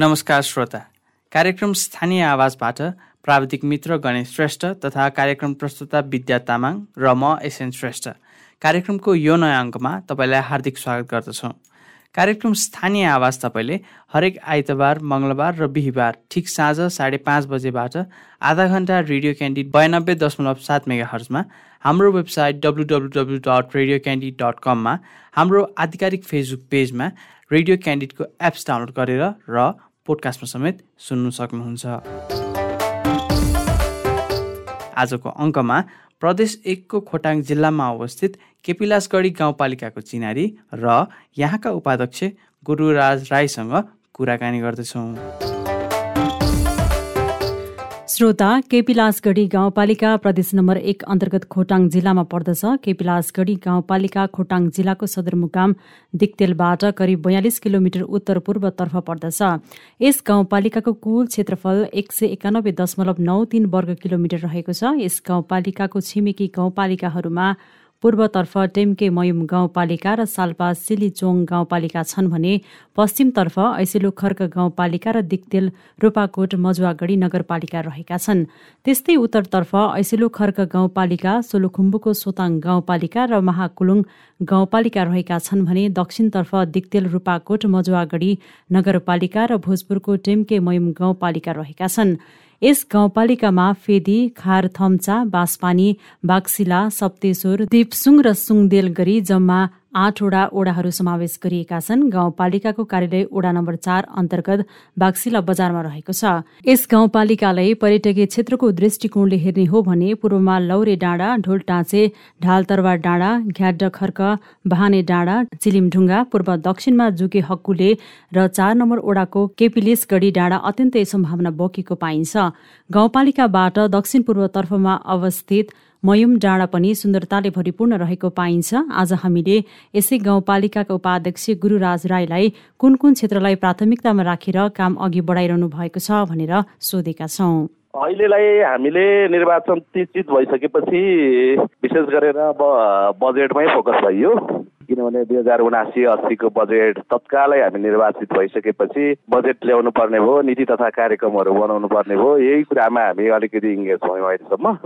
नमस्कार श्रोता। कार्यक्रम स्थानीय आवाजबाट प्राविधिक मित्र गणेश श्रेष्ठ तथा कार्यक्रम प्रस्तुता विद्या तामाङ र म एसएन श्रेष्ठ। कार्यक्रमको यो नयाँ अङ्कमा तपाईँलाई हार्दिक स्वागत गर्दछौँ। कार्यक्रम स्थानीय आवाज तपाईँले हरेक आइतबार मङ्गलबार र बिहिबार ठिक साँझ साढे पाँच बजेबाट आधा घन्टा रेडियो क्यान्डिड बयानब्बे दशमलव सात मेगा हर्जमा हाम्रो website W W W dot radio candid dot कममा हाम्रो आधिकारिक फेसबुक पेजमा रेडियो क्यान्डिडको एप्स डाउनलोड गरेर र पोडकास्टमा समेत सुन्नु सक्नुहुन्छ। आजको अङ्कमा प्रदेश एकको खोटाङ जिल्लामा अवस्थित केपिलासगढी गाउँपालिकाको चिनारी र यहाँका उपाध्यक्ष गुरुराज राईसँग कुराकानी गर्दछौँ। श्रोता केपिलासगढी गाउँपालिका प्रदेश नम्बर एक अन्तर्गत खोटाङ जिल्लामा पर्दछ। केपिलासगढी गाउँपालिका खोटाङ जिल्लाको सदरमुकाम दिक्तेलबाट करिब बयालिस किलोमिटर उत्तर पूर्वतर्फ पर्दछ। यस गाउँपालिकाको कुल क्षेत्रफल एक सय एकानब्बे दशमलव नौ तीन वर्ग किलोमिटर रहेको छ। यस गाउँपालिकाको छिमेकी गाउँपालिकाहरूमा पूर्वतर्फ टेम्के मयुम गाउँपालिका र साल्पा सिलिचोङ गाउँपालिका छन् भने पश्चिमतर्फ ऐसेलु खर्क गाउँपालिका र दिक्तेल रूपाकोट मजुवागढी नगरपालिका रहेका छन्। त्यस्तै उत्तरतर्फ ऐसेलु खर्क गाउँपालिका सोलुखुम्बुको सोताङ गाउँपालिका र महाकुलुङ गाउँपालिका रहेका छन् भने दक्षिणतर्फ दिक्तेल रूपाकोट मजुवागढी नगरपालिका र भोजपुरको टेम्के मयुम गाउँपालिका रहेका छन्। यस गाउँपालिकामा फेदी खार थम्चा बाँसपानी बाक्सिला सप्तेश्वर दिपसुङ र सुङदेल गरी जम्मा आठवटा ओडाहरू समावेश गरिएका छन्। गाउँपालिकाको कार्यालय ओडा नम्बर चार अन्तर्गत बाक्सिला बजारमा रहेको छ। यस गाउँपालिकालाई पर्यटकीय क्षेत्रको दृष्टिकोणले हेर्ने हो भने पूर्वमा लौरे डाँडा ढोलटाँचे ढालतरवा डाँडा घ्याड खर्क बहाने डाँडा चिलिमढुङ्गा पूर्व दक्षिणमा जुके हक्कुले र चार नम्बर ओडाको केपिलिस गढी डाँडा अत्यन्तै सम्भावना बोकेको पाइन्छ। गाउँपालिकाबाट दक्षिण पूर्वतर्फमा अवस्थित मयुम डाँडा पनि सुन्दरताले भरिपूर्ण रहेको पाइन्छ। आज हामीले यसै गाउँपालिकाका उपाध्यक्ष गुरुराज राईलाई कुन कुन क्षेत्रलाई प्राथमिकतामा राखेर काम अघि बढाइरहनु भएको छ भनेर सोधेका छौँ। अहिलेलाई हामीले निर्वाचन चित भइसकेपछि विशेष गरेर अब बजेटमै फोकस भइयो किनभने दुई हजार उनासी अस्सीको बजेट तत्कालै हामी निर्वाचित भइसकेपछि बजेट ल्याउनु पर्ने भयो नीति तथा कार्यक्रमहरू बनाउनु पर्ने भयो यही कुरामा हामी अलिकति इङ्गेज भयौँ अहिलेसम्म।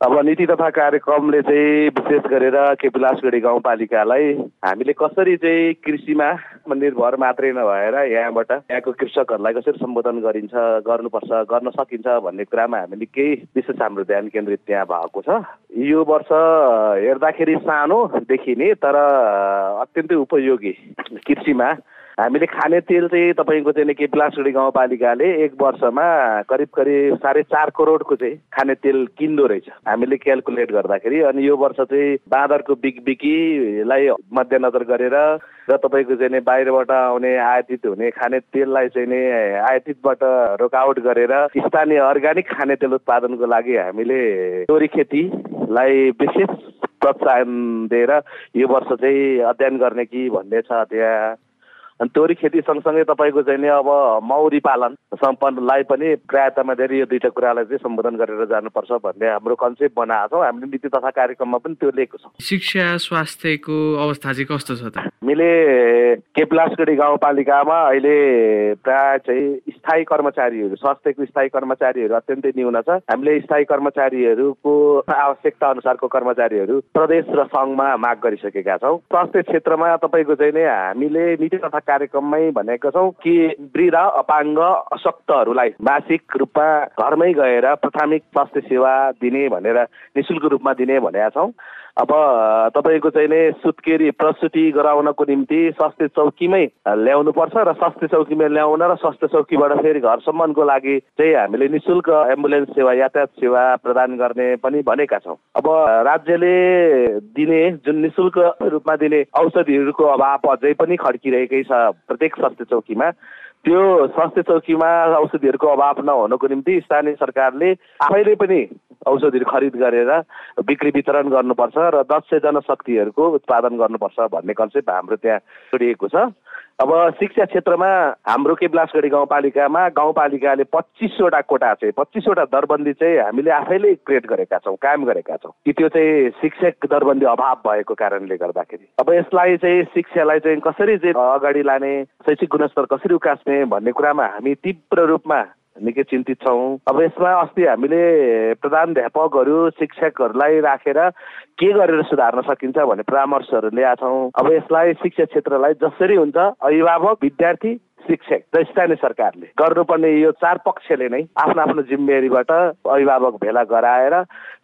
अब नीति तथा कार्यक्रमले चाहिँ विशेष गरेर केपिलासगढी गाउँपालिकालाई हामीले कसरी चाहिँ कृषिमा निर्भर मात्रै नभएर यहाँबाट यहाँको कृषकहरूलाई कसरी सम्बोधन गरिन्छ गर्नुपर्छ गर्न सकिन्छ भन्ने कुरामा हामीले केही विशेष हाम्रो ध्यान केन्द्रित त्यहाँ भएको छ। यो वर्ष हेर्दाखेरि सानो देखिने तर अत्यन्तै उपयोगी कृषिमा हामीले खाने तेल चाहिँ तपाईँको चाहिँ के प्लासगढी गाउँपालिकाले एक वर्षमा करिब करिब साढे चार करोडको चाहिँ खाने तेल किन्दो रहेछ। हामीले क्यालकुलेट गर्दाखेरि अनि यो वर्ष चाहिँ बाँदरको बिक बिकीलाई मध्यनजर गरेर र तपाईँको चाहिँ बाहिरबाट आउने आयातित हुने खाने तेललाई चाहिँ नि आयातितबाट रोकआउट गरेर स्थानीय अर्ग्यानिक खाने तेल उत्पादनको लागि हामीले तोरी खेतीलाई विशेष प्रोत्साहन दिएर यो वर्ष चाहिँ अध्ययन गर्ने कि भन्ने छ त्यहाँ। अनि तोरी खेती सँगसँगै तपाईँको चाहिँ नि अब मौरी पालन सम्पन्नलाई पनि प्रायतमा धेरै यो दुईवटा कुरालाई चाहिँ सम्बोधन गरेर जानुपर्छ भन्ने हाम्रो कन्सेप्ट बनाएको छौँ। हामीले नीति तथा कार्यक्रममा पनि त्यो लिएको छौँ। शिक्षा स्वास्थ्यको अवस्था चाहिँ कस्तो छ त? हामीले केपलासगढी गाउँपालिकामा अहिले प्राय चाहिँ स्थायी कर्मचारीहरू स्वास्थ्यको स्थायी कर्मचारीहरू अत्यन्तै न्यून छ। हामीले स्थायी कर्मचारीहरूको आवश्यकता अनुसारको कर्मचारीहरू प्रदेश र सङ्घमा माग गरिसकेका छौँ। स्वास्थ्य क्षेत्रमा तपाईँको चाहिँ नि हामीले नीति तथा कार्यक्रममै भनेका छौँ कि वृद्ध अपाङ्ग अशक्तहरूलाई मासिक रूपमा घरमै गएर प्राथमिक स्वास्थ्य सेवा दिने भनेर निशुल्क रूपमा दिने भनेका छौँ। अब तपाईँको चाहिँ नै सुत्केरी प्रसुति गराउनको निम्ति स्वास्थ्य चौकीमै ल्याउनुपर्छ र स्वास्थ्य चौकीमा ल्याउन र स्वास्थ्य चौकीबाट फेरि घरसम्मको लागि चाहिँ हामीले नि शुल्क एम्बुलेन्स सेवा यातायात सेवा प्रदान गर्ने पनि भनेका छौँ। अब राज्यले दिने जुन नि शुल्क रूपमा दिने औषधिहरूको अभाव अझै पनि खड्किरहेकै छ प्रत्येक स्वास्थ्य चौकीमा त्यो स्वास्थ्य चौकीमा औषधिहरूको अभाव नहुनको निम्ति स्थानीय सरकारले आफैले पनि औषधिहरू खरिद गरेर बिक्री वितरण गर्नुपर्छ र दक्ष जनशक्तिहरूको उत्पादन गर्नुपर्छ भन्ने कन्सेप्ट हाम्रो त्यहाँ जोडिएको छ। अब शिक्षा क्षेत्रमा हाम्रो केपलासगढी गाउँपालिकामा गाउँपालिकाले पच्चिसवटा कोटा चाहिँ पच्चिसवटा दरबन्दी चाहिँ हामीले आफैले क्रिएट गरेका छौँ कायम गरेका छौँ। कि त्यो चाहिँ शिक्षक दरबन्दी अभाव भएको कारणले गर्दाखेरि। अब यसलाई चाहिँ शिक्षालाई चाहिँ कसरी चाहिँ अगाडि लाने शैक्षिक गुणस्तर कसरी उकास्ने भन्ने कुरामा हामी तीव्र रूपमा निकै चिन्तित छौँ। अब यसमा अस्ति हामीले प्रधानध्यापकहरू शिक्षकहरूलाई राखेर के गरेर सुधार्न सकिन्छ भन्ने परामर्शहरू ल्याएको छौँ अब यसलाई शिक्षा क्षेत्रलाई जसरी हुन्छ अभिभावक विद्यार्थी शिक्षक र स्थानीय सरकारले। गर्नुपर्ने यो चार पक्षले नै आफ्नो आफ्नो जिम्मेवारीबाट अभिभावक भेला गराएर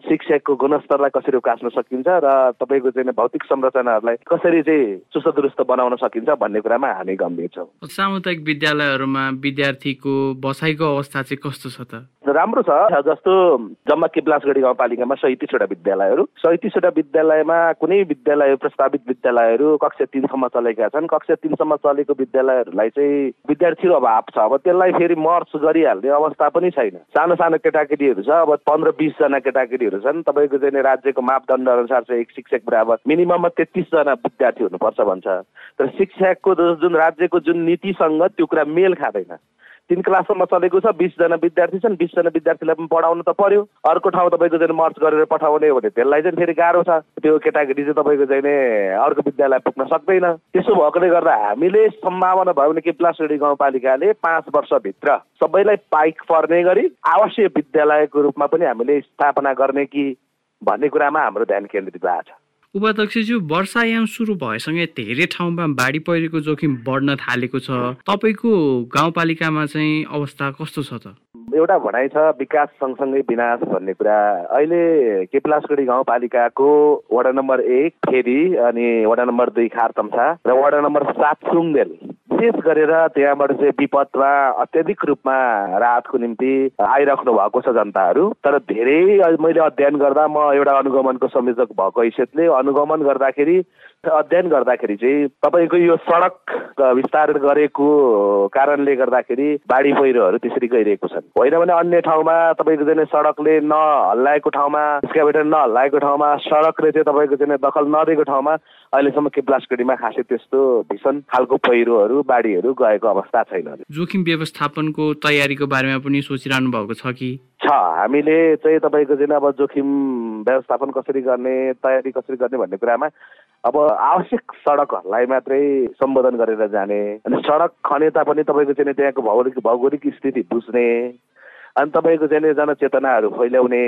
शिक्षकको गुणस्तरलाई कसरी उकास्न सकिन्छ र तपाईँको चाहिँ भौतिक संरचनाहरूलाई कसरी चाहिँ चुस्त दुरुस्त बनाउन सकिन्छ भन्ने कुरामा हामी गम्भीर छौँ। सामुदायिक विद्यालयहरूमा विद्यार्थीको बसाइको अवस्था चाहिँ कस्तो छ त? राम्रो छ। जस्तो जम्मा केपलासगढी गाउँपालिकामा सैतिसवटा विद्यालयहरू। सैतिसवटा विद्यालयमा कुनै विद्यालय प्रस्तावित विद्यालयहरू कक्षा तिनसम्म चलेका छन्। कक्षा तिनसम्म चलेको विद्यालयहरूलाई चाहिँ विद्यार्थीको अभाव छ अब त्यसलाई फेरि मर्च गरिहाल्ने अवस्था पनि छैन। सानो सानो केटाकेटीहरू छ अब पन्ध्र बिसजना केटाकेटीहरू छन्। तपाईँको चाहिँ राज्यको मापदण्ड अनुसार चाहिँ एक शिक्षक बराबर मिनिमममा तेत्तिसजना विद्यार्थी हुनुपर्छ भन्छ। तर शिक्षाको जुन राज्यको जुन नीतिसँग त्यो कुरा मेल खाँदैन। तिन क्लाससम्म चलेको छ बिसजना विद्यार्थी छन् बिसजना विद्यार्थीलाई पनि पढाउनु त पर्यो। अर्को ठाउँ तपाईँको चाहिँ मर्च गरेर पठाउने हो भने त्यसलाई चाहिँ फेरि गाह्रो छ। त्यो केटाकेटी चाहिँ तपाईँको चाहिँ अर्को विद्यालय पुग्न सक्दैन। त्यसो भएकोले गर्दा हामीले सम्भावना भयो भने के प्लासडी गाउँपालिकाले पाँच वर्षभित्र सबैलाई पाइक पर्ने गरी आवश्यक विद्यालयको रूपमा पनि हामीले स्थापना गर्ने कि भन्ने कुरामा हाम्रो ध्यान केन्द्रित भएको छ। उपाध्यक्षज्यू वर्षायाम सुरु भएसँगै धेरै ठाउँमा बाढी पहिरोको जोखिम बढ्न थालेको छ। तपाईँको गाउँपालिकामा चाहिँ अवस्था कस्तो छ त? एउटा भनाइ छ विकास सँगसँगै विनाश भन्ने कुरा। अहिले केपलासगढी गाउँपालिकाको वडा नम्बर एक फेरि अनि वडा नम्बर दुई खारतम्सा र वडा नम्बर सात सुङदेल। विशेष गरेर त्यहाँबाट चाहिँ विपदमा अत्याधिक रूपमा राहतको निम्ति आइराख्नु भएको छ जनताहरू। तर धेरै मैले अध्ययन गर्दा म एउटा अनुगमनको संयोजक भएको हैसियतले अनुगमन गर्दाखेरि अध्ययन गर्दाखेरि चाहिँ तपाईँको यो सडक विस्तार गरेको कारणले गर्दाखेरि बाढी पहिरोहरू त्यसरी गइरहेको छन्। होइन भने अन्य ठाउँमा तपाईँको चाहिँ सडकले नहल्लाएको ठाउँमा एक्सकाभेटर नहल्लाएको ठाउँमा सडकले चाहिँ तपाईँको चाहिँ दखल नदिएको ठाउँमा अहिलेसम्म केप्लासगढीमा खासै त्यस्तो भीषण खालको पहिरोहरू बाढीहरू गएको अवस्था छैन जोखिम व्यवस्थापनको तयारीको बारेमा पनि सोचिरहनु भएको छ कि? छ हामीले चाहिँ तपाईँको चाहिँ अब जोखिम व्यवस्थापन कसरी गर्ने तयारी कसरी गर्ने भन्ने कुरामा अब आवश्यक सडकहरूलाई मात्रै सम्बोधन गरेर जाने अनि सडक खनेता पनि तपाईँको चाहिँ त्यहाँको भौगोलिक भौगोलिक स्थिति बुझ्ने अनि तपाईँको चाहिँ जनचेतनाहरू फैल्याउने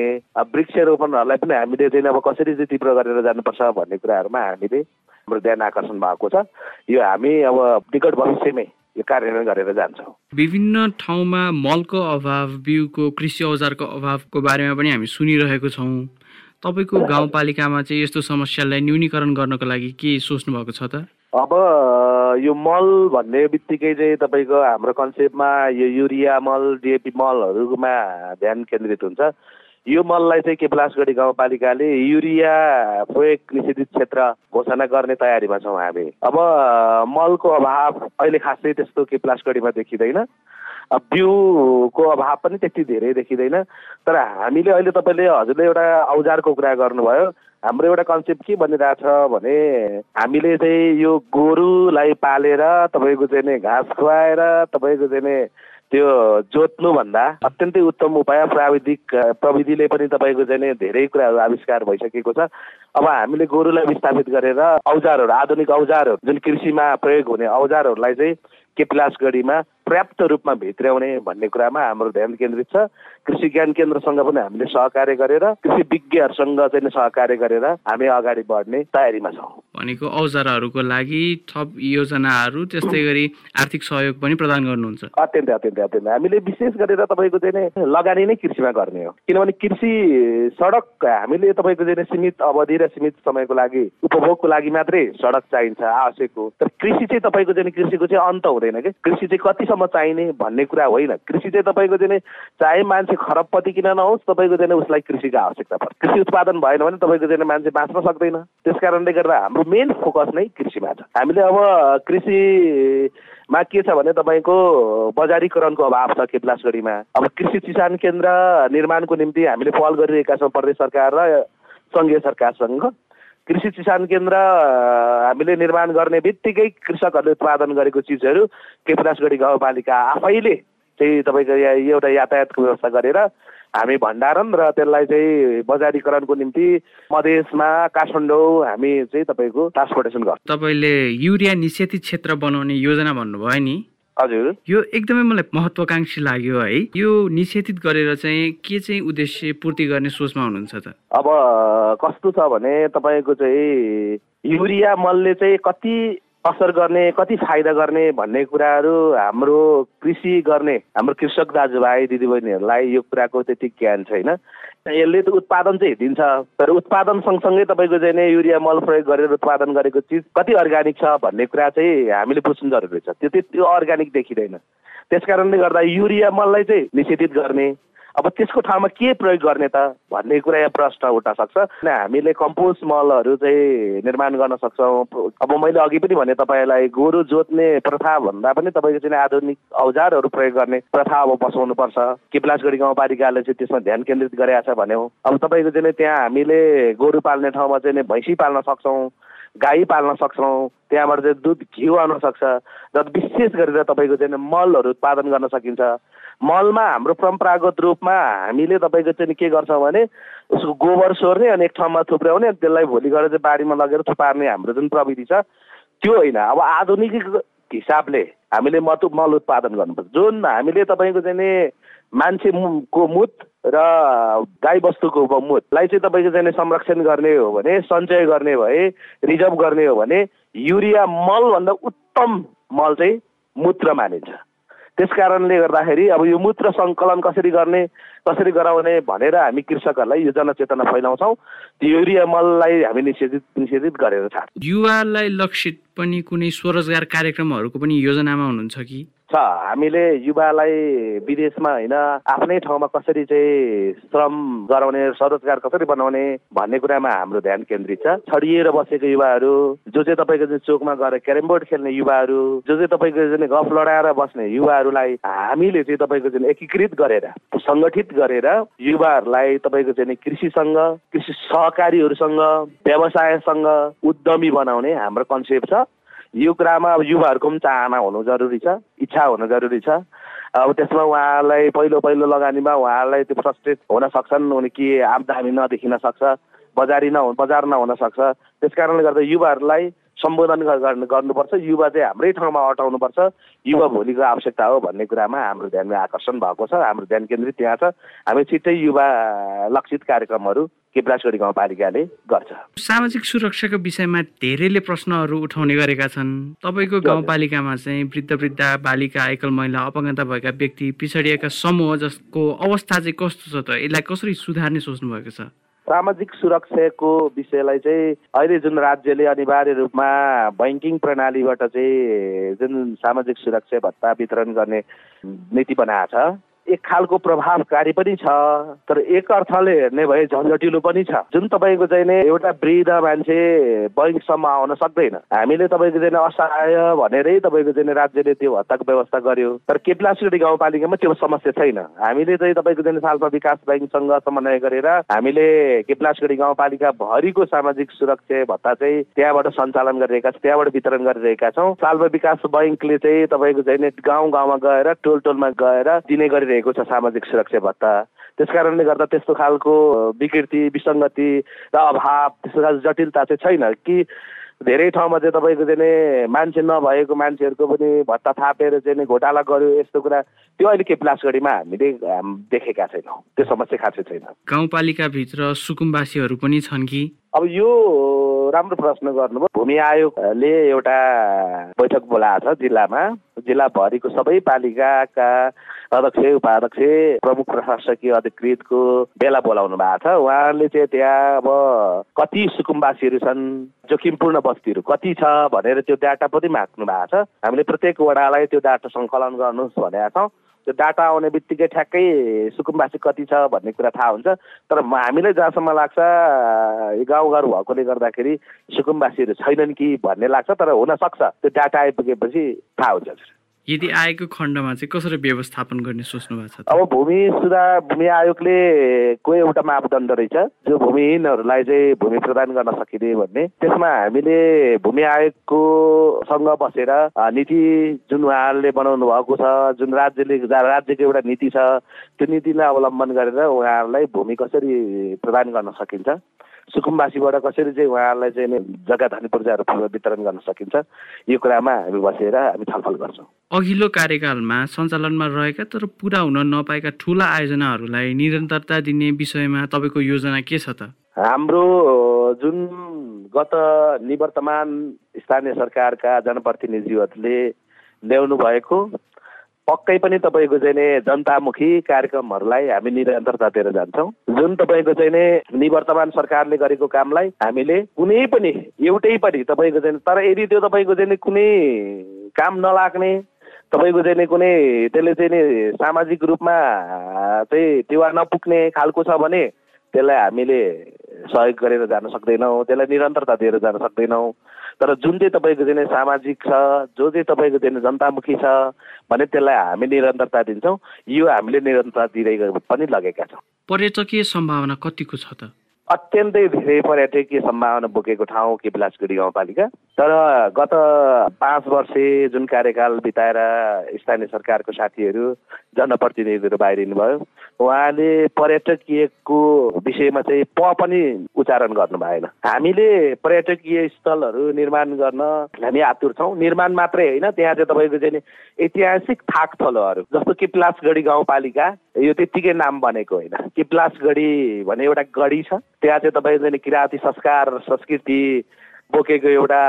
वृक्षरोपणहरूलाई पनि हामीले चाहिँ अब कसरी चाहिँ तीव्र गरेर जानुपर्छ भन्ने कुराहरूमा हामीले हाम्रो ध्यान आकर्षण भएको छ। यो हामी अब निकट भविष्यमै यो कार्यान्वयन गरेर जान्छौँ। विभिन्न ठाउँमा मलको अभाव बिउको कृषि औजारको अभावको बारेमा पनि हामी सुनिरहेको छौँ। तपाईँको गाउँपालिकामा चाहिँ यस्तो समस्यालाई न्यूनीकरण गर्नको लागि के सोच्नु भएको छ त? अब यो मल भन्ने बित्तिकै चाहिँ तपाईँको हाम्रो कन्सेप्टमा यो युरिया मल डिएपी मलहरूमा ध्यान केन्द्रित हुन्छ। यो मललाई चाहिँ केपलासगढी गाउँपालिकाले युरिया प्रयोग निषेधित क्षेत्र घोषणा गर्ने तयारीमा छौँ हामी। अब मलको अभाव अहिले खासै त्यस्तो केपलासगढीमा देखिँदैन। बिउको अभाव पनि त्यति धेरै देखिँदैन। तर हामीले अहिले तपाईँले हजुरले एउटा औजारको कुरा गर्नुभयो। हाम्रो एउटा कन्सेप्ट के बनिरहेछ भने हामीले चाहिँ यो गोरुलाई पालेर तपाईँको चाहिँ घाँस खुवाएर तपाईँको चाहिँ त्यो जोत्नुभन्दा अत्यन्तै उत्तम उपाय प्राविधिक प्रविधिले पनि तपाईँको चाहिँ धेरै कुराहरू आविष्कार भइसकेको छ। अब हामीले गोरुलाई विस्थापित गरेर औजारहरू आधुनिक औजारहरू जुन कृषिमा प्रयोग हुने औजारहरूलाई चाहिँ केपिलासगढीमा पर्याप्त रूपमा भित्र्याउने भन्ने कुरामा हाम्रो ध्यान केन्द्रित छ। कृषि ज्ञान केन्द्रसँग पनि हामीले सहकार्य गरेर कृषि विज्ञहरूसँग चाहिँ सहकार्य गरेर हामी अगाडि बढ्ने तयारीमा छौँ। भनेको औजारहरूको लागि थप योजनाहरू त्यस्तै गरी आर्थिक सहयोग पनि प्रदान गर्नुहुन्छ। अत्यन्तै अत्यन्तै अत्यन्तै। हामीले विशेष गरेर तपाईँको चाहिँ लगानी नै कृषिमा गर्ने हो। किनभने कृषि सडक हामीले तपाईँको चाहिँ सीमित अवधि र सीमित समयको लागि उपभोगको लागि मात्रै सडक चाहिन्छ आवश्यक हो। तर कृषि चाहिँ तपाईँको चाहिँ कृषिको चाहिँ अन्त हुँदैन कि? कृषि चाहिँ कतिसम्म चाहिने भन्ने कुरा होइन। कृषि चाहिँ तपाईँको चाहिँ चाहे मान्छे खरबपति किन नहोस् तपाईँको चाहिँ उसलाई कृषिको आवश्यकता पर्छ। कृषि उत्पादन भएन भने तपाईँको चाहिँ मान्छे बाँच्न सक्दैन। त्यस कारणले गर्दा हाम्रो मेन फोकस नै कृषिमा छ हामीले अब कृषिमा के छ भने तपाईँको बजारीकरणको अभाव छ केपलासगढीमा। अब कृषि किसान केन्द्र निर्माणको निम्ति हामीले पहल गरिरहेका छौँ प्रदेश सरकार र सङ्घीय सरकारसँग। कृषि किसान केन्द्र हामीले निर्माण गर्ने बित्तिकै कृषकहरूले उत्पादन गरेको चिजहरू केपरासगढी गाउँपालिका आफैले चाहिँ तपाईँको एउटा यातायातको व्यवस्था गरेर हामी भण्डारण र त्यसलाई चाहिँ बजारीकरणको निम्ति मधेसमा काठमाडौँ हामी चाहिँ तपाईँको ट्रान्सपोर्टेसन गर्छौँ। तपाईँले युरिया निषेधित क्षेत्र बनाउने योजना भन्नुभयो नि? हजुर। यो एकदमै मलाई महत्वाकांक्षी लाग्यो है। यो निषेधित गरेर चाहिँ के चाहिँ उद्देश्य पूर्ति गर्ने सोचमा हुनुहुन्छ त? अब कस्तो छ भने तपाईँको चाहिँ युरिया मलले चाहिँ कति असर गर्ने कति फाइदा गर्ने भन्ने कुराहरू हाम्रो कृषि गर्ने हाम्रो कृषक दाजुभाइ दिदीबहिनीहरूलाई यो कुराको त्यति ज्ञान छैन। यसले त उत्पादन चाहिँ दिन्छ तर उत्पादन सँगसँगै तपाईँको चाहिँ नै युरिया मल प्रयोग गरेर उत्पादन गरेको चिज कति अर्ग्यानिक छ भन्ने कुरा चाहिँ हामीले बुझ्नु जरुरी छ त्यो त्यो अर्ग्यानिक देखिँदैन। त्यस कारणले गर्दा युरिया मललाई चाहिँ निषेधित गर्ने अब त्यसको ठाउँमा के प्रयोग गर्ने त? भन्ने कुरा यहाँ प्रश्न उठ्न सक्छ। हामीले कम्पोस्ट मलहरू चाहिँ निर्माण गर्न सक्छौँ। अब मैले अघि पनि भने तपाईँलाई गोरु जोत्ने प्रथा भन्दा पनि तपाईँको चाहिँ आधुनिक औजारहरू प्रयोग गर्ने प्रथा अब बसाउनुपर्छ। किपलासगढी गाउँपालिकाले चाहिँ त्यसमा ध्यान केन्द्रित गरेका छ भन्यो। अब तपाईँको चाहिँ त्यहाँ हामीले गोरु पाल्ने ठाउँमा चाहिँ भैँसी पाल्न सक्छौँ गाई पाल्न सक्छौँ। त्यहाँबाट चाहिँ दुध घिउ आउन सक्छ। र विशेष गरेर तपाईँको चाहिँ मलहरू उत्पादन गर्न सकिन्छ। मलमा हाम्रो परम्परागत रूपमा हामीले तपाईँको चाहिँ के गर्छौँ भने उसको गोबर सोर्ने अनि एक ठाउँमा थुप्र्याउने अनि त्यसलाई भोलि गएर चाहिँ बारीमा लगेर थुपार्ने हाम्रो जुन प्रविधि छ त्यो होइन। अब आधुनिक हिसाबले हामीले मतु मल उत्पादन गर्नुपर्छ। जुन हामीले तपाईँको चाहिँ मान्छेको मुत र गाईबस्तुको मुतलाई चाहिँ तपाईँको चाहिँ संरक्षण गर्ने हो भने सञ्चय गर्ने भए रिजर्भ गर्ने हो भने युरिया मलभन्दा उत्तम मल चाहिँ मूत्र मानिन्छ। त्यस कारणले गर्दाखेरि अब यो मूत्र सङ्कलन कसरी गर्ने कसरी गराउने भनेर हामी कृषकहरूलाई यो जनचेतना फैलाउँछौँ। त्यो युरिया मललाई हामी निषेधित निषेधित गरेर छाड युवालाई लक्षित पनि कुनै स्वरोजगार कार्यक्रमहरूको पनि योजनामा हुनुहुन्छ कि? छ हामीले युवालाई विदेशमा होइन आफ्नै ठाउँमा कसरी चाहिँ श्रम गराउने स्वरोजगार कसरी बनाउने भन्ने कुरामा हाम्रो ध्यान केन्द्रित छ। छडिएर बसेको युवाहरू जो चाहिँ तपाईँको चाहिँ चोकमा गएर क्यारम बोर्ड खेल्ने युवाहरू जो चाहिँ तपाईँको चाहिँ गफ लडाएर बस्ने युवाहरूलाई हामीले चाहिँ तपाईँको चाहिँ एकीकृत गरेर सङ्गठित गरेर युवाहरूलाई तपाईँको चाहिँ कृषिसँग कृषि सहकारीहरूसँग व्यवसायसँग उद्यमी बनाउने हाम्रो कन्सेप्ट छ। यो कुरामा अब युवाहरूको पनि चाहना हुनु जरुरी छ इच्छा हुनु जरुरी छ। अब त्यसमा उहाँलाई पहिलो पहिलो लगानीमा उहाँलाई त्यो फ्रस्ट्रेट हुन सक्छन् उनी के आमदामी नदेखिन सक्छ बजारी नहुन बजार नहुन सक्छ। त्यस कारणले गर्दा युवाहरूलाई सम्बोधन गर्नुपर्छ। युवा चाहिँ हाम्रै ठाउँमा अटाउनुपर्छ। युवा भोलिको आवश्यकता हो भन्ने कुरामा हाम्रो ध्यान आकर्षण भएको छ। हाम्रो ध्यान केन्द्रित त्यहाँ छ। हामी छिट्टै युवा लक्षित कार्यक्रमहरू केप्रासगढी गाउँपालिकाले गर्छ। सामाजिक सुरक्षाको विषयमा धेरैले प्रश्नहरू उठाउने गरेका छन्। तपाईँको गाउँपालिकामा चाहिँ वृद्ध वृद्ध बालिका एकल महिला अपङ्गता भएका व्यक्ति पिछडिएका समूह जसको अवस्था चाहिँ कस्तो छ त? यसलाई कसरी सुधार्ने सोच्नु भएको छ? सामाजिक सुरक्षाको विषयलाई चाहिँ अहिले जुन राज्यले अनिवार्य रूपमा बैङ्किङ प्रणालीबाट चाहिँ जुन सामाजिक सुरक्षा भत्ता वितरण गर्ने नीति बनाएको छ एक खालको प्रभावकारी पनि छ तर एक अर्थले हेर्ने भए झन्झटिलो पनि छ। जुन तपाईँको चाहिँ नै एउटा वृद्ध मान्छे बैङ्कसम्म आउन सक्दैन। हामीले तपाईँको चाहिँ असहाय भनेरै तपाईँको चाहिँ राज्यले त्यो भत्ताको व्यवस्था गर्यो। तर केप्लासिटी गाउँपालिकामा त्यो समस्या छैन। हामीले चाहिँ तपाईँको चाहिँ सालमा विकास ब्याङ्कसँग समन्वय गरेर हामीले केप्लासगढी गाउँपालिका भरिको सामाजिक सुरक्षा भत्ता चाहिँ त्यहाँबाट सञ्चालन गरिरहेका छौँ त्यहाँबाट वितरण गरिरहेका छौँ। सालमा विकास बैङ्कले चाहिँ तपाईँको चाहिँ गाउँ गाउँमा गएर टोल टोलमा गएर दिने गरिरहेको रहेको छ सामाजिक सुरक्षा भत्ता त्यस कारणले गर्दा त्यस्तो खालको विकृति विसङ्गति र अभाव त्यस्तो खालको जटिलता चाहिँ छैन कि धेरै ठाउँमा चाहिँ तपाईँको चाहिँ मान्छे नभएको मान्छेहरूको पनि भत्ता थापेर चाहिँ घोटाला गर्यो यस्तो कुरा त्यो अहिले के प्लासगढीमा हामीले देखेका छैनौँ। त्यो समस्या खासै छैन। गाउँपालिकाभित्र सुकुम्बासीहरू पनि छन् कि? अब यो राम्रो प्रश्न गर्नुभयो। भूमि आयोगले एउटा बैठक बोलाएको छ जिल्लामा। जिल्लाभरिको सबै पालिकाका अध्यक्ष उपाध्यक्ष प्रमुख प्रशासकीय अधिकृतको बेला बोलाउनु भएको छ। उहाँले चाहिँ त्यहाँ अब कति सुकुम्बासीहरू छन् जोखिमपूर्ण बस्तीहरू कति छ भनेर त्यो डाटा पनि माग्नु भएको छ। हामीले प्रत्येक वडालाई त्यो डाटा सङ्कलन गर्नुहोस् भनेका छौँ। त्यो डाटा आउने बित्तिकै ठ्याक्कै सुकुम्बासी कति छ भन्ने कुरा थाहा हुन्छ। तर हामीलाई जहाँसम्म लाग्छ गाउँघर भएकोले गर्दाखेरि सुकुम्बासीहरू छैनन् कि भन्ने लाग्छ तर हुनसक्छ त्यो डाटा आइपुगेपछि थाहा हुन्छ। यदि आएको खण्डमा चाहिँ कसरी व्यवस्थापन गर्ने सोच्नु भएको छ अब भूमि सुधार भूमि आयोगले को एउटा मापदण्ड रहेछ जो भूमिहीनहरूलाई चाहिँ भूमि प्रदान गर्न सकिने भन्ने। त्यसमा हामीले भूमि आयोगको सँग बसेर नीति जुन उहाँहरूले बनाउनु भएको छ जुन राज्यले राज्यको एउटा नीति छ त्यो नीतिलाई अवलम्बन गरेर उहाँहरूलाई भूमि कसरी प्रदान गर्न सकिन्छ। सुकुम्बासीबाट कसरी चाहिँ उहाँहरूलाई चाहिँ जग्गा धनी पूर्जाहरू वितरण गर्न सकिन्छ यो कुरामा हामी बसेर हामी छलफल गर्छौँ। अघिल्लो कार्यकालमा सञ्चालनमा रहेका तर पुरा हुन नपाएका ठुला आयोजनाहरूलाई निरन्तरता दिने विषयमा तपाईँको योजना के छ त? हाम्रो जुन गत निवर्तमान स्थानीय सरकारका जनप्रतिनिधिहरूले ल्याउनु भएको पक्कै पनि तपाईँको चाहिँ नि जनतामुखी कार्यक्रमहरूलाई हामी निरन्तरता दिएर जान्छौँ। जुन तपाईँको चाहिँ नि निवर्तमान सरकारले गरेको कामलाई हामीले कुनै पनि एउटै पनि तपाईँको चाहिँ तर यदि त्यो तपाईँको चाहिँ कुनै काम नलाग्ने तपाईँको चाहिँ नि कुनै त्यसले चाहिँ नि सामाजिक रूपमा चाहिँ टेवा नपुग्ने खालको छ भने त्यसलाई हामीले सहयोग गरेर जान सक्दैनौँ त्यसलाई निरन्तरता दिएर जान सक्दैनौँ। तर जुन चाहिँ तपाईँको चाहिँ सामाजिक छ जो चाहिँ तपाईँको चाहिँ जनतामुखी छ भने त्यसलाई हामी निरन्तरता दिन्छौँ। यो हामीले निरन्तरता दिँदै पनि लगेका छौँ। पर्यटकीय सम्भावना कतिको छ त? अत्यन्तै धेरै पर्यटकीय सम्भावना बोकेको ठाउँ के बिलासगढी गाउँपालिका। तर गत पाँच वर्षे जुन कार्यकाल बिताएर स्थानीय सरकारको साथीहरू जनप्रतिनिधिहरू बाहिरिनु भयो उहाँले पर्यटकीयको विषयमा चाहिँ प पनि उच्चारण गर्नु भएन। हामीले पर्यटकीय स्थलहरू निर्माण गर्न हामी आतुर छौँ। निर्माण मात्रै होइन त्यहाँ चाहिँ तपाईँको चाहिँ ऐतिहासिक थाक थलोहरू जस्तो किप्लासगढी गाउँपालिका यो त्यत्तिकै नाम बनेको होइन। किप्लासगढी भने एउटा गढी छ। त्यहाँ चाहिँ तपाईँको चाहिँ किराँती संस्कार संस्कृति बोकेको एउटा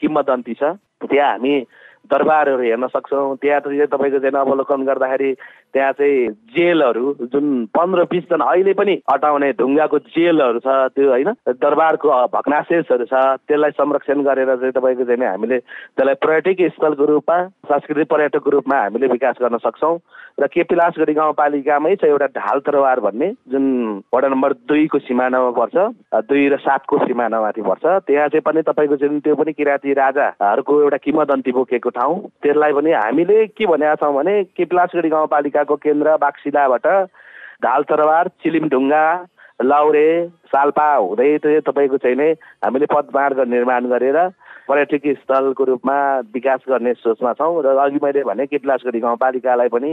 किम्बदन्ती छ। त्यहाँ हामी दरबारहरू हेर्न सक्छौँ। त्यहाँ तपाईँको चाहिँ अवलोकन गर्दाखेरि त्यहाँ चाहिँ जेलहरू जुन पन्ध्र बिसजना अहिले पनि हटाउने ढुङ्गाको जेलहरू छ त्यो होइन दरबारको भग्नाशेषहरू छ त्यसलाई संरक्षण गरेर चाहिँ तपाईँको चाहिँ हामीले त्यसलाई पर्यटकीय स्थलको रूपमा सांस्कृतिक पर्यटकको रूपमा हामीले विकास गर्न सक्छौँ। र केपिलासगढी गाउँपालिकामै छ एउटा ढाल तरवार भन्ने जुन वडा नम्बर दुईको सिमानामा पर्छ दुई र सातको सिमानामाथि पर्छ। त्यहाँ चाहिँ पनि तपाईँको चाहिँ त्यो पनि किराँती राजाहरूको एउटा किमदन्ती बोकेको ठाउँ। त्यसलाई पनि हामीले के भनेका छौँ भने केपिलासगढी गाउँपालिकाको केन्द्र बाक्सिलाबाट ढाल तरवार चिलिमढुङ्गा लाउरे साल्पा हुँदै चाहिँ तपाईँको चाहिँ नै हामीले पदमार्ग निर्माण गरेर पर्यटकीय स्थलको रूपमा विकास गर्ने सोचमा छौँ र अघि मैले भने किटलासगढी गाउँपालिकालाई पनि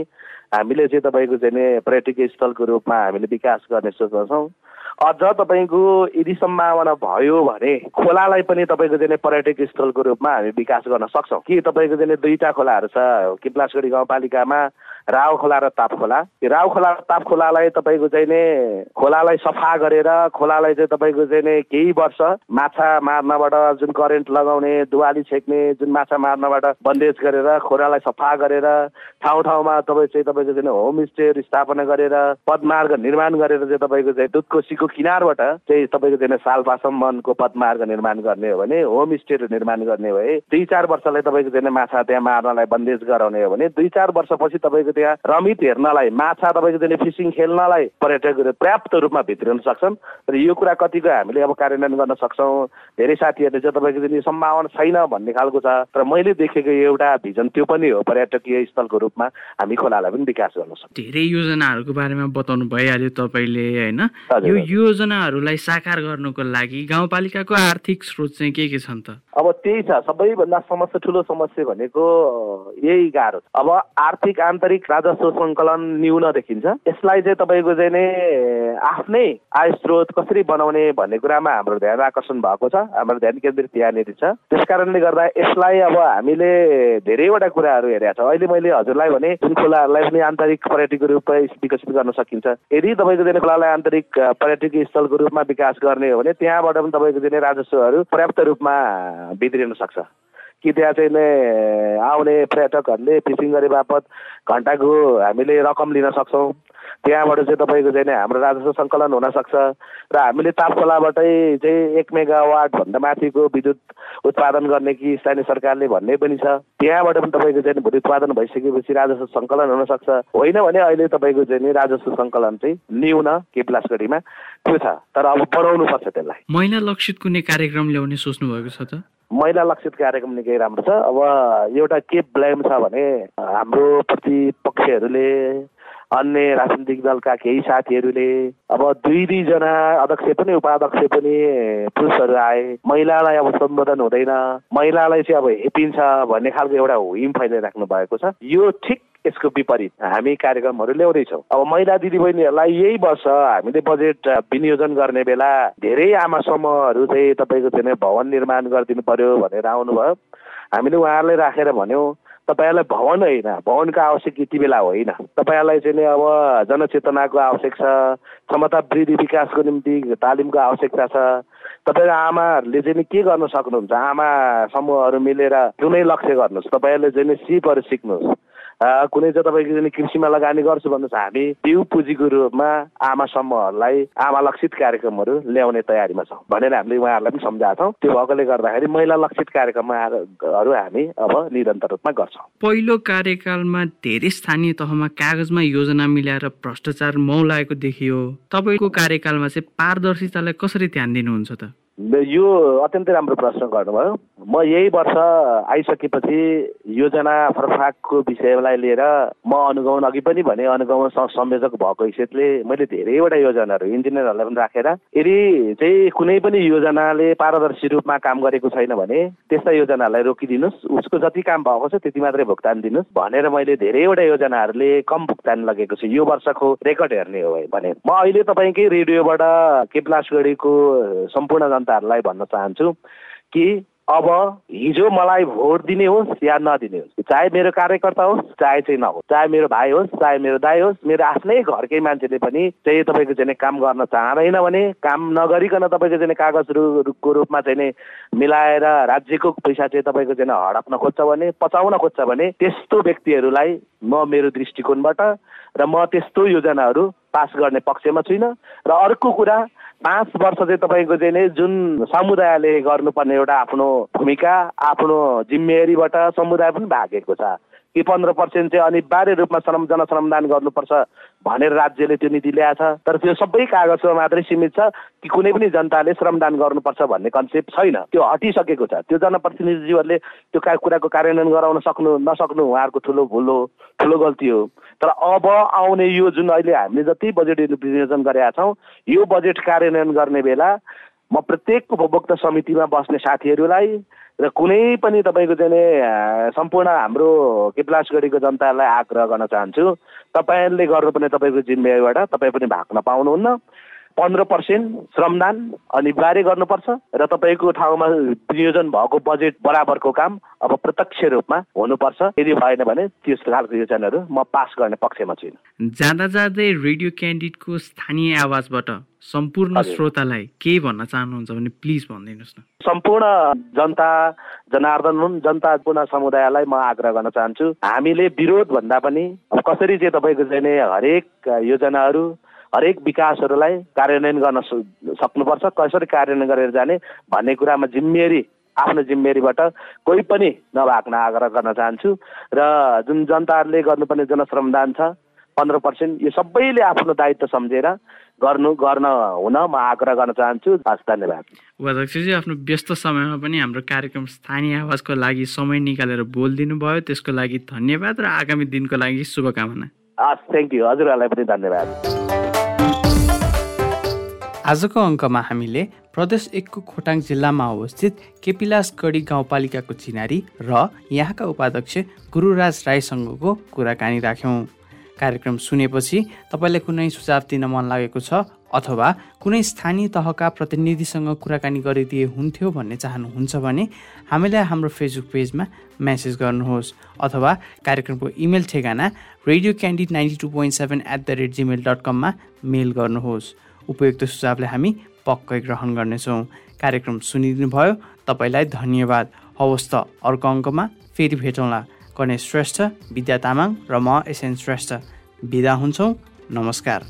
हामीले चाहिँ तपाईँको चाहिँ पर्यटकीय स्थलको रूपमा हामीले विकास गर्ने सोचमा छौँ। अझ तपाईँको यदि सम्भावना भयो भने खोलालाई पनि तपाईँको चाहिँ पर्यटकीय स्थलको रूपमा हामी विकास गर्न सक्छौँ। कि तपाईँको चाहिँ दुईवटा खोलाहरू छ? किप्लासगढी गाउँपालिकामा राव खोला र ताप खोला। राव खोला र ताप खोलालाई तपाईँको चाहिँ नि खोलालाई सफा गरेर खोलालाई चाहिँ तपाईँको चाहिँ नि केही वर्ष माछा मार्नबाट जुन करेन्ट लगाउने दुवाली छेक्ने जुन माछा मार्नबाट बन्देज गरेर खोलालाई सफा गरेर ठाउँ ठाउँमा तपाईँ चाहिँ तपाईँको चाहिँ होमस्टेहरू स्थापना गरेर पदमार्ग निर्माण गरेर चाहिँ तपाईँको चाहिँ दुधकोसीको किनारबाट चाहिँ तपाईँको चाहिँ सालपासम्मको पदमार्ग निर्माण गर्ने हो भने होमस्टेहरू निर्माण गर्ने भने दुई चार वर्षलाई तपाईँको चाहिँ माछा त्यहाँ मार्नलाई बन्देज गराउने हो भने दुई चार वर्षपछि तपाईँको त्यहाँ रमित हेर्नलाई माछा तपाईँको चाहिँ फिसिङ खेल्नलाई पर्यटकहरू पर्याप्त रूपमा भित्रिन सक्छन्। र यो कुरा कतिको हामीले अब कार्यान्वयन गर्न सक्छौँ। धेरै साथीहरूले चाहिँ तपाईँको चाहिँ सम्भावना छैन भन्ने खालको छ। र मैले देखेको एउटा भिजन त्यो पनि हो पर्यटकीय स्थलको रूपमा हामी खोलालाई पनि विकास गर्न सक्छौँ। धेरै योजनाहरूको बारेमा बताउनु भइहाल्यो तपाईँले होइन? यो योजनाहरूलाई साकार गर्नुको लागि गाउँपालिकाको आर्थिक स्रोत चाहिँ के के छन् त? अब त्यही छ। सबैभन्दा समस्या ठुलो समस्या भनेको यही गाह्रो अब आर्थिक आन्तरिक वार्षिक राजस्व सङ्कलन न्यून देखिन्छ। यसलाई चाहिँ तपाईँको चाहिँ नै आफ्नै आय स्रोत कसरी बनाउने भन्ने कुरामा हाम्रो ध्यान आकर्षण भएको छ हाम्रो ध्यान केन्द्रित यहाँनिर छ। त्यस कारणले गर्दा यसलाई अब हामीले धेरैवटा कुराहरू हेरेका छौँ। अहिले मैले हजुरलाई भने जुन खोलाहरूलाई पनि आन्तरिक पर्यटकको रूपमा विकसित गर्न सकिन्छ। यदि तपाईँको चाहिँ खोलालाई आन्तरिक पर्यटकीय स्थलको रूपमा विकास गर्ने हो भने त्यहाँबाट पनि तपाईँको चाहिँ राजस्वहरू पर्याप्त रूपमा बिग्रिन सक्छ। कि त्यहाँ चाहिँ आउने पर्यटकहरूले फिसिङ गरे बापत घन्टाको हामीले रकम लिन सक्छौँ। त्यहाँबाट चाहिँ तपाईँको चाहिँ हाम्रो राजस्व सङ्कलन हुनसक्छ र हामीले ताप खोलाबाटै चाहिँ एक मेगावाटभन्दा माथिको विद्युत उत्पादन गर्ने कि स्थानीय सरकारले भन्ने पनि छ। त्यहाँबाट पनि तपाईँको चाहिँ भोलि उत्पादन भइसकेपछि राजस्व सङ्कलन हुनसक्छ होइन भने अहिले तपाईँको चाहिँ नि राजस्व सङ्कलन चाहिँ न्यून केप्लासगढीमा त्यो छ। तर अब बढाउनु पर्छ त्यसलाई। महिला लक्षित कुनै कार्यक्रम ल्याउने सोच्नु भएको छ त? महिला लक्षित कार्यक्रम निकै राम्रो छ। अब एउटा के ब्लेम छ भने हाम्रो प्रतिपक्षहरूले अन्य राजनीतिक दलका केही साथीहरूले अब दुई दुईजना अध्यक्ष पनि उपाध्यक्ष पनि पुरुषहरू आए। महिलालाई अब सम्बोधन हुँदैन। महिलालाई चाहिँ अब हेपिन्छ भन्ने खालको एउटा हिम फैलाइराख्नु भएको छ। यो ठिक यसको विपरीत। हामी कार्यक्रमहरू ल्याउँदैछौँ। अब महिला दिदीबहिनीहरूलाई यही वर्ष हामीले बजेट विनियोजन गर्ने बेला धेरै आमा समूहहरू चाहिँ तपाईँको चाहिँ भवन निर्माण गरिदिनु पर्यो भनेर आउनुभयो। हामीले उहाँहरूलाई राखेर भन्यौँ तपाईँहरूलाई भवन होइन भवनको आवश्यक यति बेला होइन। तपाईँहरूलाई चाहिँ अब जनचेतनाको आवश्यक छ क्षमता वृद्धि विकासको निम्ति तालिमको आवश्यकता छ। तपाईँहरू आमाहरूले चाहिँ के गर्न सक्नुहुन्छ? आमा समूहहरू मिलेर कुनै लक्ष्य गर्नुहोस्। तपाईँहरूले चाहिँ सिपहरू सिक्नुहोस्। कुनै चाहिँ तपाईँको कृषिमा लगानी गर्छु भन्नुहोस् हामी बिउ पुँजीको रूपमा आमा समूहहरूलाई आमा लक्षित कार्यक्रमहरू ल्याउने तयारीमा छौँ भनेर हामीले उहाँहरूलाई पनि सम्झाएको छौँ। त्यो भएकोले गर्दाखेरि महिला लक्षित कार्यक्रमहरू हामी अब निरन्तर रूपमा गर्छौँ। पहिलो कार्यकालमा धेरै स्थानीय तहमा कागजमा योजना मिलाएर भ्रष्टाचार मौलाएको देखियो। तपाईँको कार्यकालमा चाहिँ पारदर्शितालाई कसरी ध्यान दिनुहुन्छ त? यो अत्यन्तै राम्रो प्रश्न गर्नुभयो। म यही वर्ष आइसकेपछि योजना फरफाकको विषयलाई लिएर म अनुगमन अघि पनि भने अनुगमन संयोजक भएको हैसियतले मैले धेरैवटा योजनाहरू इन्जिनियरहरूलाई पनि राखेर यदि चाहिँ कुनै पनि योजनाले पारदर्शी रूपमा काम गरेको छैन भने त्यस्ता योजनाहरूलाई रोकिदिनुहोस्। उसको जति काम भएको छ त्यति मात्रै भुक्तान दिनुहोस् भनेर मैले धेरैवटा योजनाहरूले कम भुक्तान लगेको छु। यो वर्षको रेकर्ड हेर्ने हो भने। म अहिले तपाईँकै रेडियोबाट केपलासगढीको सम्पूर्ण जनताहरूलाई भन्न चाहन्छु कि अब हिजो मलाई भोट दिने होस् या नदिने होस् चाहे मेरो कार्यकर्ता होस् चाहे चाहिँ नहोस् चाहे मेरो भाइ होस् चाहे मेरो दाई होस् मेरो आफ्नै घरकै मान्छेले पनि चाहिँ तपाईँको चाहिँ काम गर्न चाहँदैन भने काम नगरिकन तपाईँको चाहिँ कागजहरूको रूपमा चाहिँ मिलाएर राज्यको पैसा चाहिँ तपाईँको चाहिँ हडप्न खोज्छ भने पचाउन खोज्छ भने त्यस्तो व्यक्तिहरूलाई म मेरो दृष्टिकोणबाट र म त्यस्तो योजनाहरू पास गर्ने पक्षमा छुइनँ। र अर्को कुरा पाँच वर्ष चाहिँ तपाईँको चाहिँ नै जुन समुदायले गर्नुपर्ने एउटा आफ्नो भूमिका आफ्नो जिम्मेवारीबाट समुदाय पनि भागेको छ। कि पन्ध्र पर्सेन्ट चाहिँ अनिवार्य रूपमा श्रम जनश्रमदान गर्नुपर्छ भनेर राज्यले त्यो नीति ल्याएछ। तर त्यो सबै कागजमा मात्रै सीमित छ कि कुनै पनि जनताले श्रमदान गर्नुपर्छ भन्ने कन्सेप्ट छैन। त्यो हटिसकेको छ। त्यो जनप्रतिनिधिज्यूहरूले त्यो कुराको कार्यान्वयन गराउन सक्नु नसक्नु उहाँहरूको ठुलो भुल हो ठुलो गल्ती हो। तर अब आउने यो जुन अहिले हामीले जति बजेट विनियोजन गरेका छौँ यो बजेट कार्यान्वयन गर्ने बेला म प्रत्येक उपभोक्ता समितिमा बस्ने साथीहरूलाई र कुनै पनि तपाईँको चाहिँ सम्पूर्ण हाम्रो केपलासगढीको जनतालाई आग्रह गर्न चाहन्छु तपाईँहरूले गर्नुपर्ने तपाईँको जिम्मेवारीबाट तपाईँ पनि भाग्न पाउनुहुन्न। पन्ध्र पर्सेन्ट श्रमदान अनिवार्य गर्नुपर्छ र तपाईँको ठाउँमा विनियोजन भएको बजेट बराबरको काम अब प्रत्यक्ष रूपमा हुनुपर्छ। यदि भएन भने त्यस्तो खालको योजनाहरू म पास गर्ने पक्षमा छुइनँ। जाँदा जाँदै रेडियो क्यान्डिडेटको स्थानीय आवाजबाट सम्पूर्ण श्रोतालाई के भन्न चाहनुहुन्छ भने प्लिज भनिदिनुहोस् न। सम्पूर्ण जनता जनार्दन हुन् जनता पुनः समुदायलाई म आग्रह गर्न चाहन्छु। हामीले विरोध भन्दा पनि कसरी चाहिँ तपाईँको चाहिँ हरेक योजनाहरू हरेक विकासहरूलाई कार्यान्वयन गर्न सक्नुपर्छ। कसरी कार्यान्वयन गरेर जाने भन्ने कुरामा जिम्मेवारी आफ्नो जिम्मेवारीबाट कोही पनि नभाग्न आग्रह गर्न चाहन्छु र जुन जनताहरूले गर्नुपर्ने जनश्रमदान छ पन्ध्र पर्सेन्ट यो सबैले आफ्नो दायित्व सम्झेर गर्नु गर्न हुन म आग्रह गर्न चाहन्छु। हस् धन्यवाद। उपाध्यक्षजी आफ्नो व्यस्त समयमा पनि हाम्रो कार्यक्रम स्थानीय आवाजको लागि समय निकालेर बोलिदिनु भयो त्यसको लागि धन्यवाद र आगामी दिनको लागि शुभकामना। हस् थ्याङ्क यू हजुरहरूलाई पनि धन्यवाद। आजको अङ्कमा हामीले प्रदेश एकको खोटाङ जिल्लामा अवस्थित केपिलासगढी गाउँपालिकाको चिनारी र यहाँका उपाध्यक्ष गुरुराज राईसँगको कुराकानी राख्यौँ। कार्यक्रम सुनेपछि तपाईँलाई कुनै सुझाव दिन मन लागेको छ अथवा कुनै स्थानीय तहका प्रतिनिधिसँग कुराकानी गरिदिए हुन्थ्यो भन्ने चाहनुहुन्छ भने हामीलाई हाम्रो फेसबुक पेजमा मेसेज गर्नुहोस् अथवा कार्यक्रमको इमेल ठेगाना radio candid ninety two point seven at the rate gmail dot कममा मेल गर्नुहोस्। उपयुक्त सुझावलाई हामी पक्कै ग्रहण गर्नेछौँ। कार्यक्रम सुनिदिनु भयो तपाईँलाई धन्यवाद। हवस् त अर्को अङ्कमा फेरि भेटौँला। गणेश श्रेष्ठ विद्या तामाङ र म एसएन श्रेष्ठ। बिदा हुन्छौँ। नमस्कार।